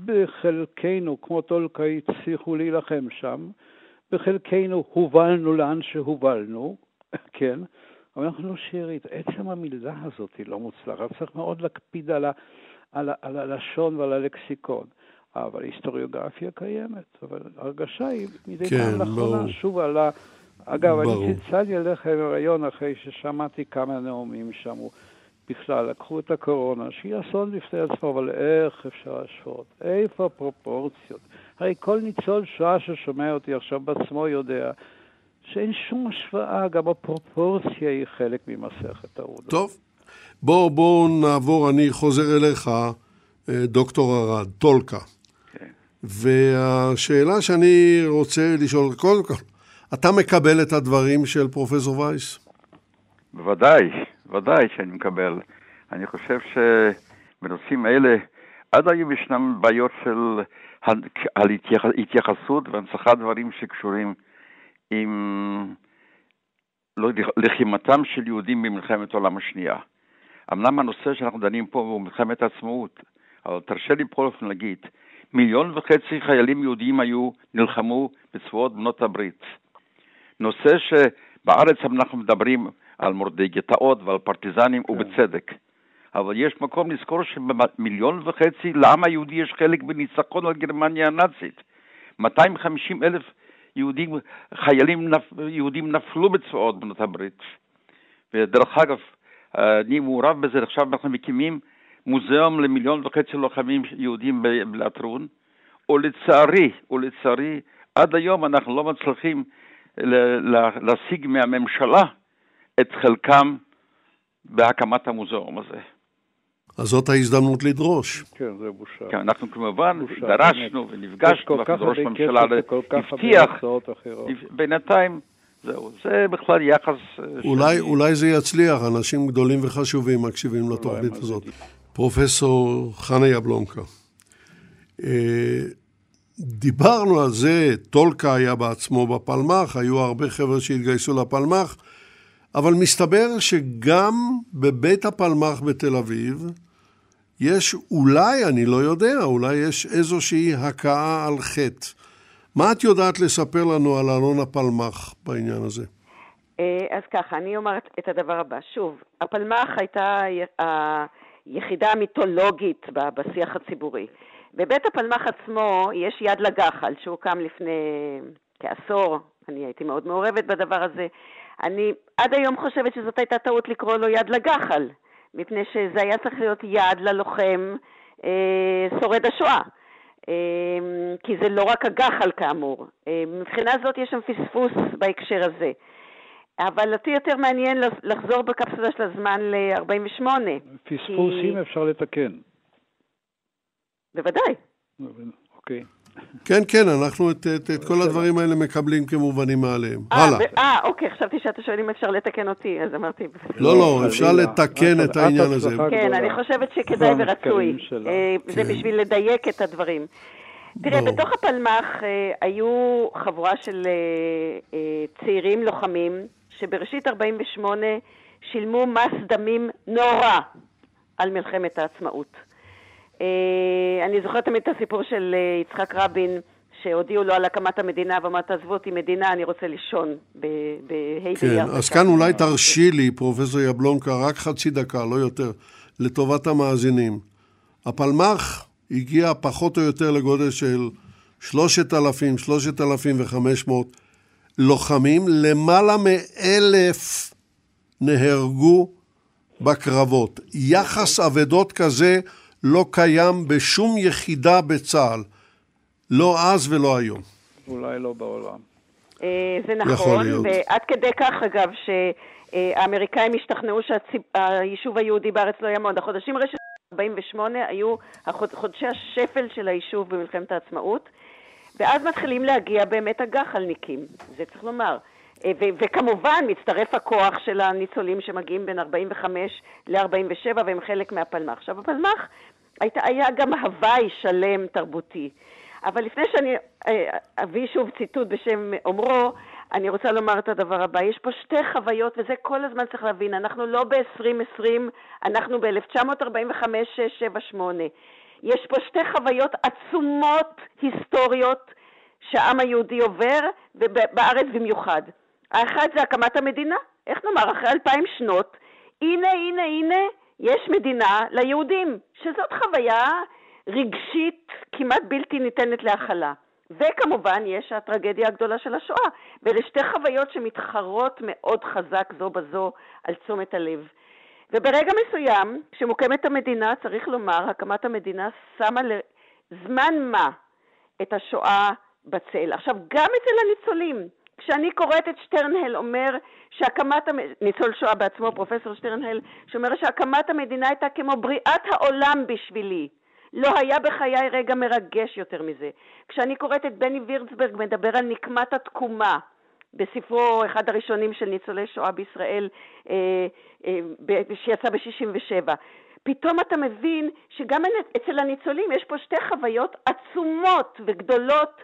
בחלקנו, כמו טולקה, הצליחו להילחם שם, בחלקנו הובלנו לאן שהובלנו, כן, אבל אנחנו לא שארית. עצם המילה הזאת היא לא מוצלחת, צריך מאוד להקפיד על, ה, על, ה, על הלשון ועל הלקסיקון. אבל היסטוריוגרפיה קיימת, אבל הרגשה היא מדי כן, פעם לאחרונה שוב עלה. אגב, ברור. אני צלצלתי אליך רעיון אחרי ששמעתי כמה נאומים שם. בכלל, לקחו את הקורונה, שהיא אסון בפני עצמו, אבל איך אפשר להשוות? איפה הפרופורציות? הרי כל ניצול שואה ששומע אותי עכשיו בעצמו יודע שאין שום השוואה, גם הפרופורציה היא חלק ממסכת העובדות. טוב, בואו בוא נעבור, אני חוזר אליך, אה, דוקטור ארד, טולקה. כן. והשאלה שאני רוצה לשאול, קודם כל, אתה מקבל את הדברים של פרופסור וייס? בוודאי, ודאי שאני מקבל. אני חושב שבנושאים האלה עד היום ישנם בעיות של על התייחסות והנצחת דברים שקשורים עם לא, לחימתם של יהודים במלחמת העולם השנייה. אמנם הנושא שאנחנו דנים פה הוא מלחמת העצמאות, אבל תרשה לי בכל אופן להגיד, מיליון וחצי חיילים יהודים היו, נלחמו בצבאות בנות הברית. נושא שבארץ אנחנו מדברים על מורדי גטאות ועל פרטיזנים, כן. ובצדק. אבל יש מקום לזכור שבמיליון וחצי לעם היהודי יש חלק בניצחון על גרמניה הנאצית. 250 אלף יהודים, חיילים נפ, יהודים נפלו בצבאות בנות הברית. ודרך אגב, אני מעורב בזה, עכשיו אנחנו מקימים מוזיאום למיליון וחצי לוחמים יהודים בלטרון, ולצערי, ולצערי, עד היום אנחנו לא מצליחים להשיג מהממשלה את חלקם בהקמת המוזיאום הזה. אז זאת ההזדמנות לדרוש. כן, זה בושה. כן, אנחנו כמובן בושה, דרשנו באמת. ונפגשנו, ואנחנו ראש ממשלה הבטיח, בינתיים, זהו, זה בכלל יחס... אה, אולי, אולי זה יצליח, אנשים גדולים וחשובים מקשיבים לתוכנית הזאת. פרופסור חנה יבלונקה, אה, דיברנו על זה, טולקה היה בעצמו בפלמ"ח, היו הרבה חבר'ה שהתגייסו לפלמ"ח, אבל מסתבר שגם בבית הפלמ"ח בתל אביב, יש אולי, אני לא יודע, אולי יש איזושהי הכאה על חטא. מה את יודעת לספר לנו על אלון הפלמ"ח בעניין הזה? אה, אז ככה, אני אומר את הדבר הבא. שוב, הפלמ"ח הייתה היחידה המיתולוגית בשיח הציבורי. בבית הפלמ"ח עצמו יש יד לגחל, שהוקם לפני כעשור, אני הייתי מאוד מעורבת בדבר הזה. אני עד היום חושבת שזאת הייתה טעות לקרוא לו יד לגחל, מפני שזה היה צריך להיות יד ללוחם אה, שורד השואה. כי זה לא רק הגחל כאמור. מבחינה זאת יש שם פספוס בהקשר הזה. אבל אותי יותר מעניין לחזור בקפסולה של הזמן ל-48. פספוסים כי... אפשר לתקן. בוודאי. אוקיי. כן, כן, אנחנו את, את, את כל הדברים האלה מקבלים כמובנים מאליהם. הלאה. אה, אוקיי, חשבתי שאתה שואל אם אפשר לתקן אותי, אז אמרתי... לא, לא, אפשר לתקן את העניין הזה. כן, אני חושבת שכדאי ורצוי. אה, זה כן. בשביל לדייק את הדברים. תראה, בתוך הפלמ"ח אה, היו חבורה של אה, צעירים לוחמים, שבראשית 48' שילמו מס דמים נורא על מלחמת העצמאות. אה, אני זוכרת תמיד את הסיפור של אה, יצחק רבין, שהודיעו לו על הקמת המדינה, ואמר, תעזבו אותי מדינה, אני רוצה לישון בה'. כן, אז כאן אולי תרשי לי, פרופסור יבלונקה, רק חצי דקה, לא יותר, לטובת המאזינים. הפלמ"ח הגיע פחות או יותר לגודל של 3,000, 3,500 לוחמים, למעלה מאלף נהרגו בקרבות. יחס אבדות כזה לא קיים בשום יחידה בצה"ל, לא אז ולא היום. אולי לא בעולם. אה, זה נכון, ועד כדי כך אגב שהאמריקאים השתכנעו שהיישוב היהודי בארץ לא יעמוד. החודשים הראשונים 48 היו חודשי השפל של היישוב במלחמת העצמאות, ואז מתחילים להגיע באמת הגחלניקים, זה צריך לומר. אה, וכמובן מצטרף הכוח של הניצולים שמגיעים בין 45 ל-47 והם חלק מהפלמ"ח. עכשיו, הפלמ"ח היית, היה גם הוואי שלם תרבותי. אבל לפני שאני אה, אביא שוב ציטוט בשם אומרו, אני רוצה לומר את הדבר הבא. יש פה שתי חוויות, וזה כל הזמן צריך להבין. אנחנו לא ב-2020, אנחנו ב-1945, 6, 7, 8. יש פה שתי חוויות עצומות היסטוריות שהעם היהודי עובר, ובארץ במיוחד. האחד זה הקמת המדינה, איך נאמר, אחרי אלפיים שנות, הנה, הנה, הנה, יש מדינה ליהודים, שזאת חוויה רגשית כמעט בלתי ניתנת להכלה. וכמובן יש הטרגדיה הגדולה של השואה, ואלה שתי חוויות שמתחרות מאוד חזק זו בזו על תשומת הלב. וברגע מסוים, כשמוקמת המדינה, צריך לומר, הקמת המדינה שמה לזמן מה את השואה בצל. עכשיו, גם אצל הניצולים, כשאני קוראת את שטרנהל אומר שהקמת, ניצול שואה בעצמו, פרופסור שטרנהל, שאומר שהקמת המדינה הייתה כמו בריאת העולם בשבילי. לא היה בחיי רגע מרגש יותר מזה. כשאני קוראת את בני וירצברג מדבר על נקמת התקומה, בספרו, אחד הראשונים של ניצולי שואה בישראל, אה, אה, שיצא ב-67. פתאום אתה מבין שגם אצל הניצולים יש פה שתי חוויות עצומות וגדולות,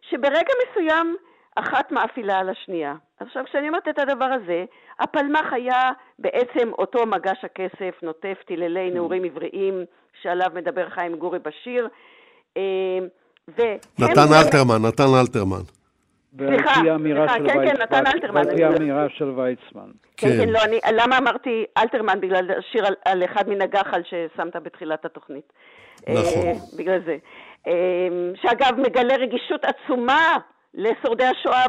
שברגע מסוים אחת מאפילה על השנייה. עכשיו, כשאני אומרת את הדבר הזה, הפלמ"ח היה בעצם אותו מגש הכסף, נוטף טיללי כן. נעורים עבריים, שעליו מדבר חיים גורי בשיר. אה, נתן אלתרמן, נתן אלתרמן. סליחה, סליחה, כן, כן, נתן אלתרמן. ועל פי האמירה של ויצמן. כן, כן, לא, אני, למה אמרתי אלתרמן? בגלל השיר על, על אחד מן הגחל ששמת בתחילת התוכנית. נכון. אה, בגלל זה. אה, שאגב, מגלה רגישות עצומה לשורדי השואה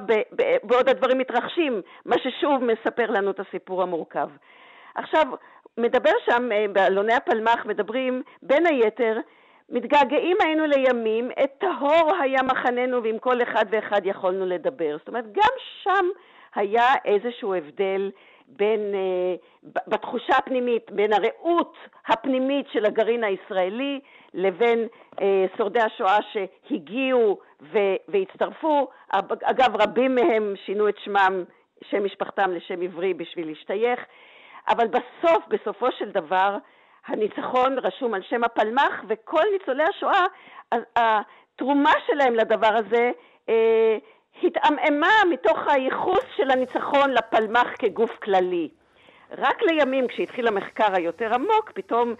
בעוד הדברים מתרחשים, מה ששוב מספר לנו את הסיפור המורכב. עכשיו, מדבר שם, אה, בעלוני הפלמ"ח מדברים בין היתר מתגעגעים היינו לימים, את טהור היה מחננו ועם כל אחד ואחד יכולנו לדבר. זאת אומרת, גם שם היה איזשהו הבדל בין, uh, בתחושה הפנימית, בין הרעות הפנימית של הגרעין הישראלי לבין uh, שורדי השואה שהגיעו ו- והצטרפו. אגב, רבים מהם שינו את שמם, שם משפחתם לשם עברי בשביל להשתייך, אבל בסוף, בסופו של דבר, הניצחון רשום על שם הפלמ"ח, וכל ניצולי השואה, התרומה שלהם לדבר הזה אה, התעמעמה מתוך הייחוס של הניצחון לפלמ"ח כגוף כללי. רק לימים, כשהתחיל המחקר היותר עמוק, פתאום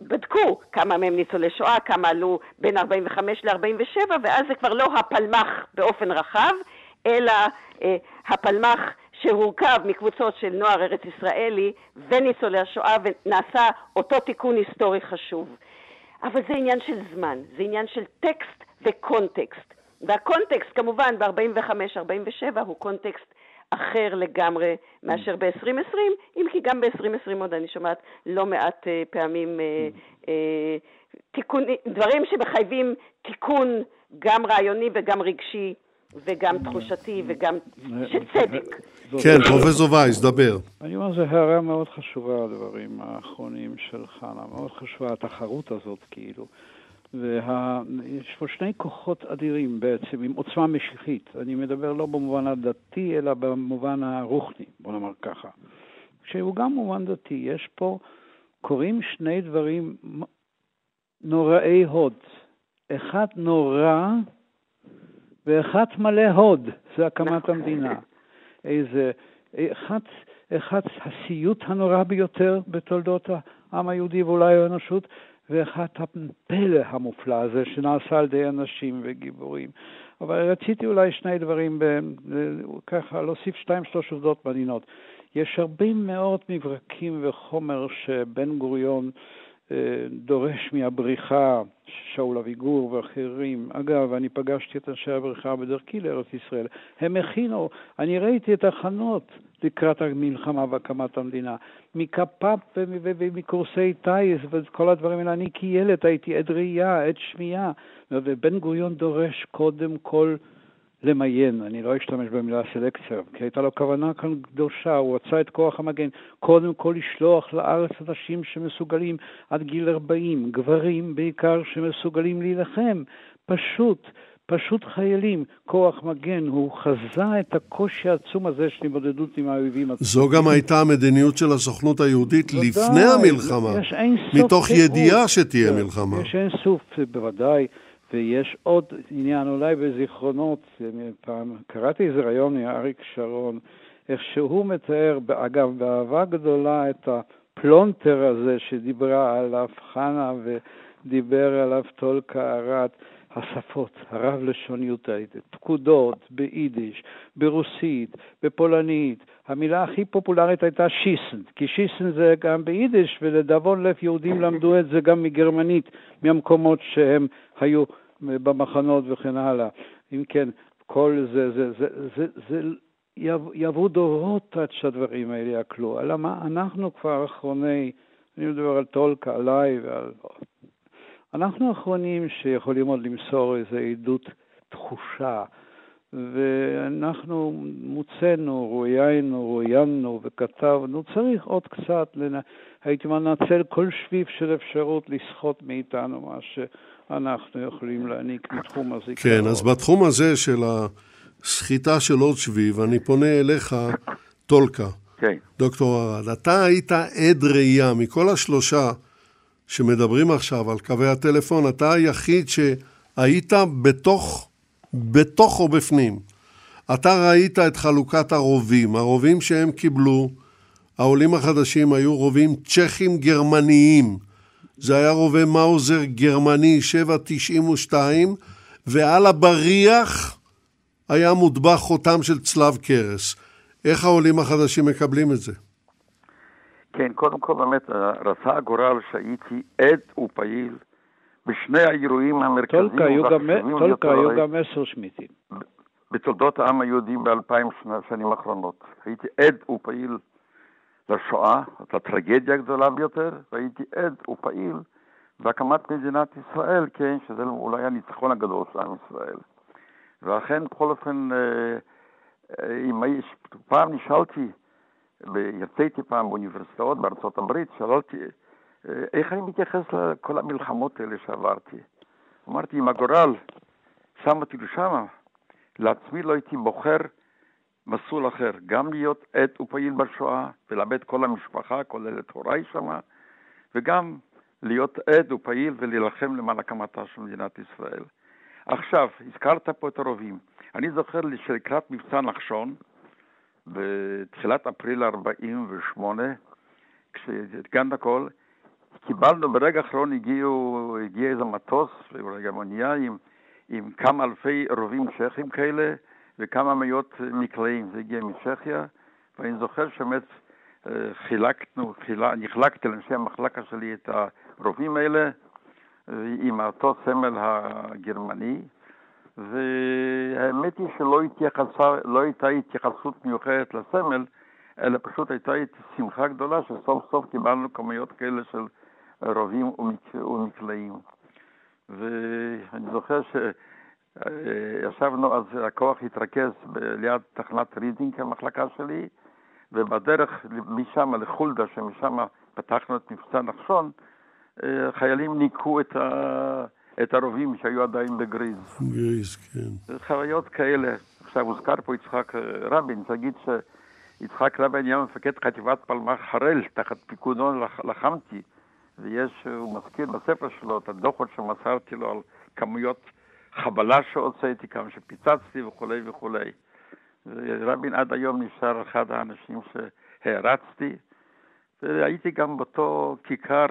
בדקו כמה מהם ניצולי שואה, כמה עלו בין 45 ל-47, ואז זה כבר לא הפלמ"ח באופן רחב, אלא אה, הפלמ"ח שהורכב מקבוצות של נוער ארץ ישראלי וניצולי השואה, ונעשה אותו תיקון היסטורי חשוב. אבל זה עניין של זמן, זה עניין של טקסט וקונטקסט. והקונטקסט כמובן ב-45-47 הוא קונטקסט אחר לגמרי מאשר ב-2020, אם כי גם ב-2020 עוד אני שומעת לא מעט uh, פעמים uh, uh, תיקון, דברים שמחייבים תיקון גם רעיוני וגם רגשי וגם תחושתי וגם של צדק. כן, פרופסור וייס, דבר. אני אומר, זו הערה מאוד חשובה, הדברים האחרונים של חנה, מאוד חשובה התחרות הזאת, כאילו. ויש פה שני כוחות אדירים בעצם, עם עוצמה משיחית. אני מדבר לא במובן הדתי, אלא במובן הרוחני, בוא נאמר ככה. שהוא גם מובן דתי. יש פה, קורים שני דברים נוראי הוד. אחד נורא ואחד מלא הוד, זה הקמת המדינה. איזה, אחד, אחד הסיוט הנורא ביותר בתולדות העם היהודי ואולי האנושות, ואחד הפלא המופלא הזה שנעשה על ידי אנשים וגיבורים. אבל רציתי אולי שני דברים, ככה להוסיף שתיים שלוש עובדות מעניינות. יש הרבה מאוד מברקים וחומר שבן גוריון דורש מהבריחה, שאול אביגור ואחרים. אגב, אני פגשתי את אנשי הבריחה בדרכי לארץ ישראל. הם הכינו, אני ראיתי את ההכנות לקראת המלחמה והקמת המדינה. מקפ"פ ומקורסי טיס וכל הדברים האלה. אני כילד הייתי עד ראייה, עד שמיעה. ובן גוריון דורש קודם כל למיין, אני לא אשתמש במילה סלקציה, כי הייתה לו כוונה כאן קדושה, הוא רצה את כוח המגן, קודם כל לשלוח לארץ אנשים שמסוגלים עד גיל 40, גברים בעיקר שמסוגלים להילחם, פשוט, פשוט חיילים, כוח מגן, הוא חזה את הקושי העצום הזה של התמודדות עם האויבים. זו גם הייתה המדיניות של הסוכנות היהודית לפני המלחמה, מתוך ידיעה שתהיה כן, מלחמה. יש אין סוף, בוודאי. ויש עוד עניין, אולי בזיכרונות, פעם קראתי איזה רעיון מאריק שרון, איך שהוא מתאר, אגב, באהבה גדולה את הפלונטר הזה שדיברה עליו חנה ודיבר עליו טולקה ארד, השפות, הרב-לשוניות, פקודות ביידיש, ברוסית, בפולנית. המילה הכי פופולרית הייתה שיסן, כי שיסן זה גם ביידיש, ולדאבון לב יהודים למדו את זה גם מגרמנית, מהמקומות שהם היו במחנות וכן הלאה. אם כן, כל זה, זה, זה, זה, זה, יעברו דורות עד שהדברים האלה יעקלו. אלא מה, אנחנו כבר אחרוני, אני מדבר על טולקה, עליי ועל... אנחנו האחרונים שיכולים עוד למסור איזו עדות תחושה, ואנחנו מוצאנו, רואיינו, רואיינו וכתבנו, צריך עוד קצת, לנ... הייתי מנצל כל שביב של אפשרות לסחוט מאיתנו מה שאנחנו יכולים להעניק בתחום הזה. כן, אז בתחום הזה של הסחיטה של עוד שביב, אני פונה אליך, טולקה. כן. דוקטור ארד, אתה היית עד ראייה מכל השלושה שמדברים עכשיו על קווי הטלפון, אתה היחיד שהיית בתוך, בתוך או בפנים. אתה ראית את חלוקת הרובים, הרובים שהם קיבלו, העולים החדשים היו רובים צ'כים גרמניים. זה היה רובה מאוזר גרמני 792, ועל הבריח היה מוטבע חותם של צלב קרס. איך העולים החדשים מקבלים את זה? כן, קודם כל באמת רצה הגורל שהייתי עד ופעיל בשני האירועים המרכזיים. טולקה היו גם עשר שמיטים. בתולדות העם היהודי באלפיים שנים האחרונות. הייתי עד ופעיל לשואה, את הטרגדיה הגדולה ביותר, והייתי עד ופעיל בהקמת מדינת ישראל, כן, שזה אולי הניצחון הגדול של עם ישראל. ואכן, בכל אופן, אה, אה, אם פעם נשאלתי, יצאתי פעם באוניברסיטאות בארצות הברית, שאלתי, איך אני מתייחס לכל המלחמות האלה שעברתי? אמרתי, אם הגורל שם אותי לשם, לעצמי לא הייתי בוחר מסלול אחר, גם להיות עד ופעיל בשואה ולאבד כל המשפחה, כולל את הוריי שמה, וגם להיות עד ופעיל ולהילחם למען הקמתה של מדינת ישראל. עכשיו, הזכרת פה את הרובים. אני זוכר שלקראת מבצע נחשון, בתחילת אפריל 48, כשהתגנת הכל, קיבלנו, ברגע האחרון הגיעו, הגיע איזה מטוס, אולי גם אונייה עם, עם כמה אלפי רובים צ'כים כאלה, וכמה מאות מקלעים. זה הגיע מצ'כיה, ואני זוכר שבאמת אה, חילקנו, חילה, אני לאנשי המחלקה שלי את הרובים האלה אה, עם אותו סמל הגרמני, והאמת היא שלא התייחסה, לא הייתה התייחסות מיוחדת לסמל, אלא פשוט הייתה שמחה גדולה שסוף סוף קיבלנו כמויות כאלה של רובים ומקלעים. ואני זוכר שישבנו, אז הכוח התרכז ליד תחנת רידינג, המחלקה שלי, ובדרך משם לחולדה, שמשם פתחנו את מבצע נחשון, חיילים ניקו את, ה... את הרובים שהיו עדיין בגריז. גריז, כן. חוויות כאלה. עכשיו הוזכר פה יצחק רבין, תגיד שיצחק רבין היה מפקד חטיבת פלמ"ח חרל, תחת פיקודו לחמתי, ויש, הוא מזכיר בספר שלו את הדוחות שמסרתי לו על כמויות חבלה שהוצאתי, כמה שפיצצתי וכולי וכולי. ורבין עד היום נשאר אחד האנשים שהערצתי, והייתי גם באותו כיכר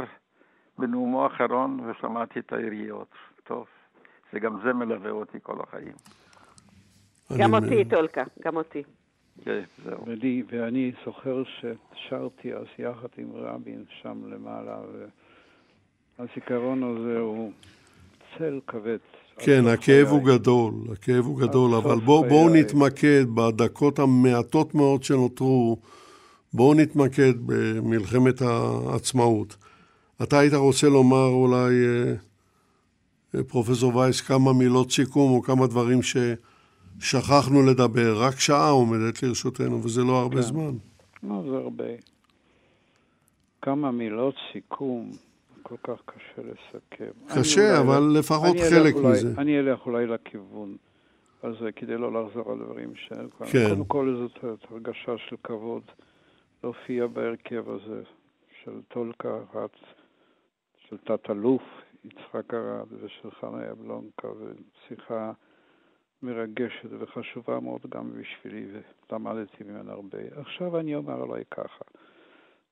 בנאומו האחרון ושמעתי את היריות. טוב, זה גם זה מלווה אותי כל החיים. גם אותי, טולקה, גם אותי. כן, זהו. ולי, ואני זוכר ששרתי אז יחד עם רבין שם למעלה, והזיכרון הזה הוא צל כבד. כן, הכאב הוא גדול, הכאב הוא גדול, אבל בואו בוא נתמקד בדקות המעטות מאוד שנותרו, בואו נתמקד במלחמת העצמאות. אתה היית רוצה לומר אולי, אה, פרופסור וייס, כמה מילות סיכום או כמה דברים ששכחנו לדבר. רק שעה עומדת לרשותנו, וזה לא הרבה כן. זמן. לא, זה הרבה. כמה מילות סיכום, כל כך קשה לסכם. קשה, אבל אולי, לפחות חלק אולי, מזה. אני אלך אולי לכיוון הזה, כדי לא לחזור על דברים ש... כן. קודם כל זאת הרגשה של כבוד להופיע בהרכב הזה של טולקה רץ. של תת-אלוף יצחק ארד ושל חנה יבלונקה, ושיחה מרגשת וחשובה מאוד גם בשבילי, ולמדתי ממנה הרבה. עכשיו אני אומר עליי ככה,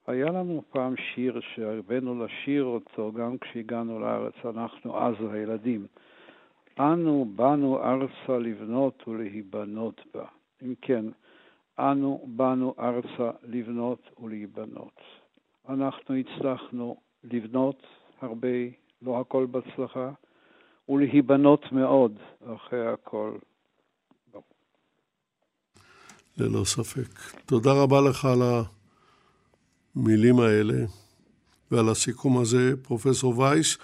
היה לנו פעם שיר שהרבנו לשיר אותו גם כשהגענו לארץ, אנחנו אז הילדים. אנו באנו ארצה לבנות ולהיבנות בה. אם כן, אנו באנו ארצה לבנות ולהיבנות. אנחנו הצלחנו לבנות הרבה, לא הכל בהצלחה, ולהיבנות מאוד אחרי הכל. ללא ספק. תודה רבה לך על המילים האלה ועל הסיכום הזה, פרופסור וייס.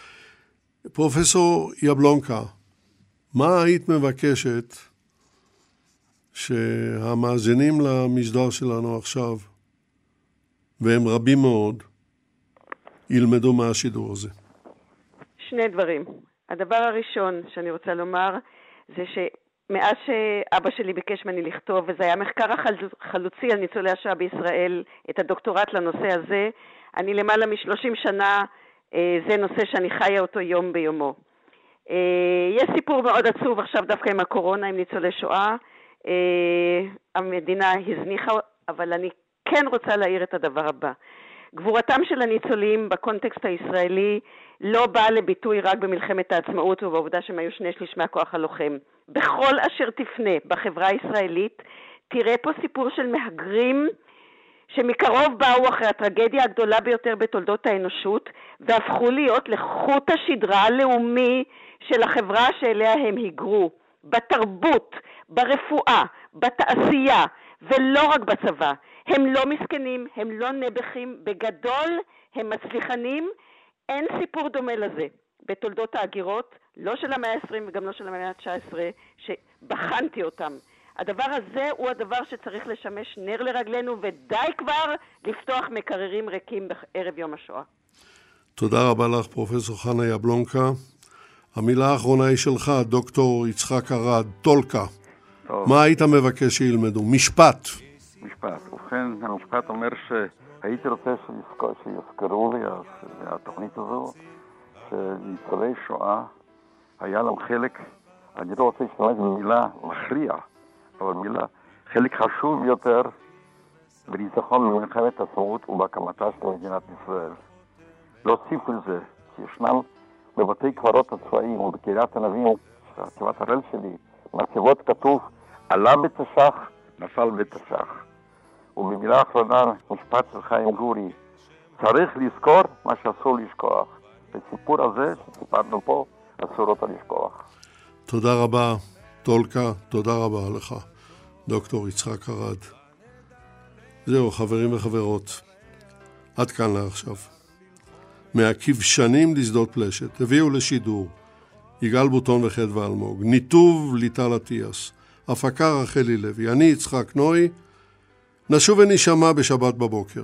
פרופסור יבלונקה, מה היית מבקשת שהמאזינים למשדר שלנו עכשיו, והם רבים מאוד, ילמדו מהשידור הזה? שני דברים. הדבר הראשון שאני רוצה לומר זה שמאז שאבא שלי ביקש ממני לכתוב, וזה היה מחקר החלוצי על ניצולי השואה בישראל, את הדוקטורט לנושא הזה, אני למעלה משלושים שנה, זה נושא שאני חיה אותו יום ביומו. יש סיפור מאוד עצוב עכשיו דווקא עם הקורונה, עם ניצולי שואה. המדינה הזניחה, אבל אני כן רוצה להעיר את הדבר הבא. גבורתם של הניצולים בקונטקסט הישראלי לא באה לביטוי רק במלחמת העצמאות ובעובדה שהם היו שני שליש מהכוח הלוחם. בכל אשר תפנה בחברה הישראלית תראה פה סיפור של מהגרים שמקרוב באו אחרי הטרגדיה הגדולה ביותר בתולדות האנושות והפכו להיות לחוט השדרה הלאומי של החברה שאליה הם היגרו. בתרבות, ברפואה, בתעשייה ולא רק בצבא. הם לא מסכנים, הם לא נעבכים, בגדול הם מצליחנים. אין סיפור דומה לזה בתולדות ההגירות, לא של המאה ה-20 וגם לא של המאה ה-19, שבחנתי אותם. הדבר הזה הוא הדבר שצריך לשמש נר לרגלינו, ודי כבר לפתוח מקררים ריקים בערב יום השואה. תודה רבה לך, פרופסור חנה יבלונקה. המילה האחרונה היא שלך, דוקטור יצחק ארד, טולקה. טוב. מה היית מבקש שילמדו? משפט. משפט. ובכן, המשפט אומר שהייתי רוצה שיזכרו לי מהתוכנית הזו, שניצולי שואה היה להם חלק, אני לא רוצה להשתמש במילה מכריע, אבל מילה, חלק חשוב יותר בניצחון במלחמת העצמאות ובהקמתה של מדינת ישראל. להוסיף לזה שישנם בבתי קברות הצבאיים ובקריית ענבים, חטיבת הראל שלי, מצבות כתוב, עלה בתש"ח, נפל בתש"ח. ובמילה אחרונה, משפט של חיים גורי, צריך לזכור מה שאסור לשכוח. בסיפור הזה שסיפרנו פה, אסור אותה לשכוח. תודה רבה, טולקה, תודה רבה לך, דוקטור יצחק ארד. זהו, חברים וחברות, עד כאן לעכשיו. מהכבשנים לשדות פלשת, הביאו לשידור יגאל בוטון וחדווה אלמוג, ניתוב ליטל אטיאס, הפקה רחלי לוי, אני יצחק נוי, נשוב ונשמע בשבת בבוקר.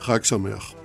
חג שמח.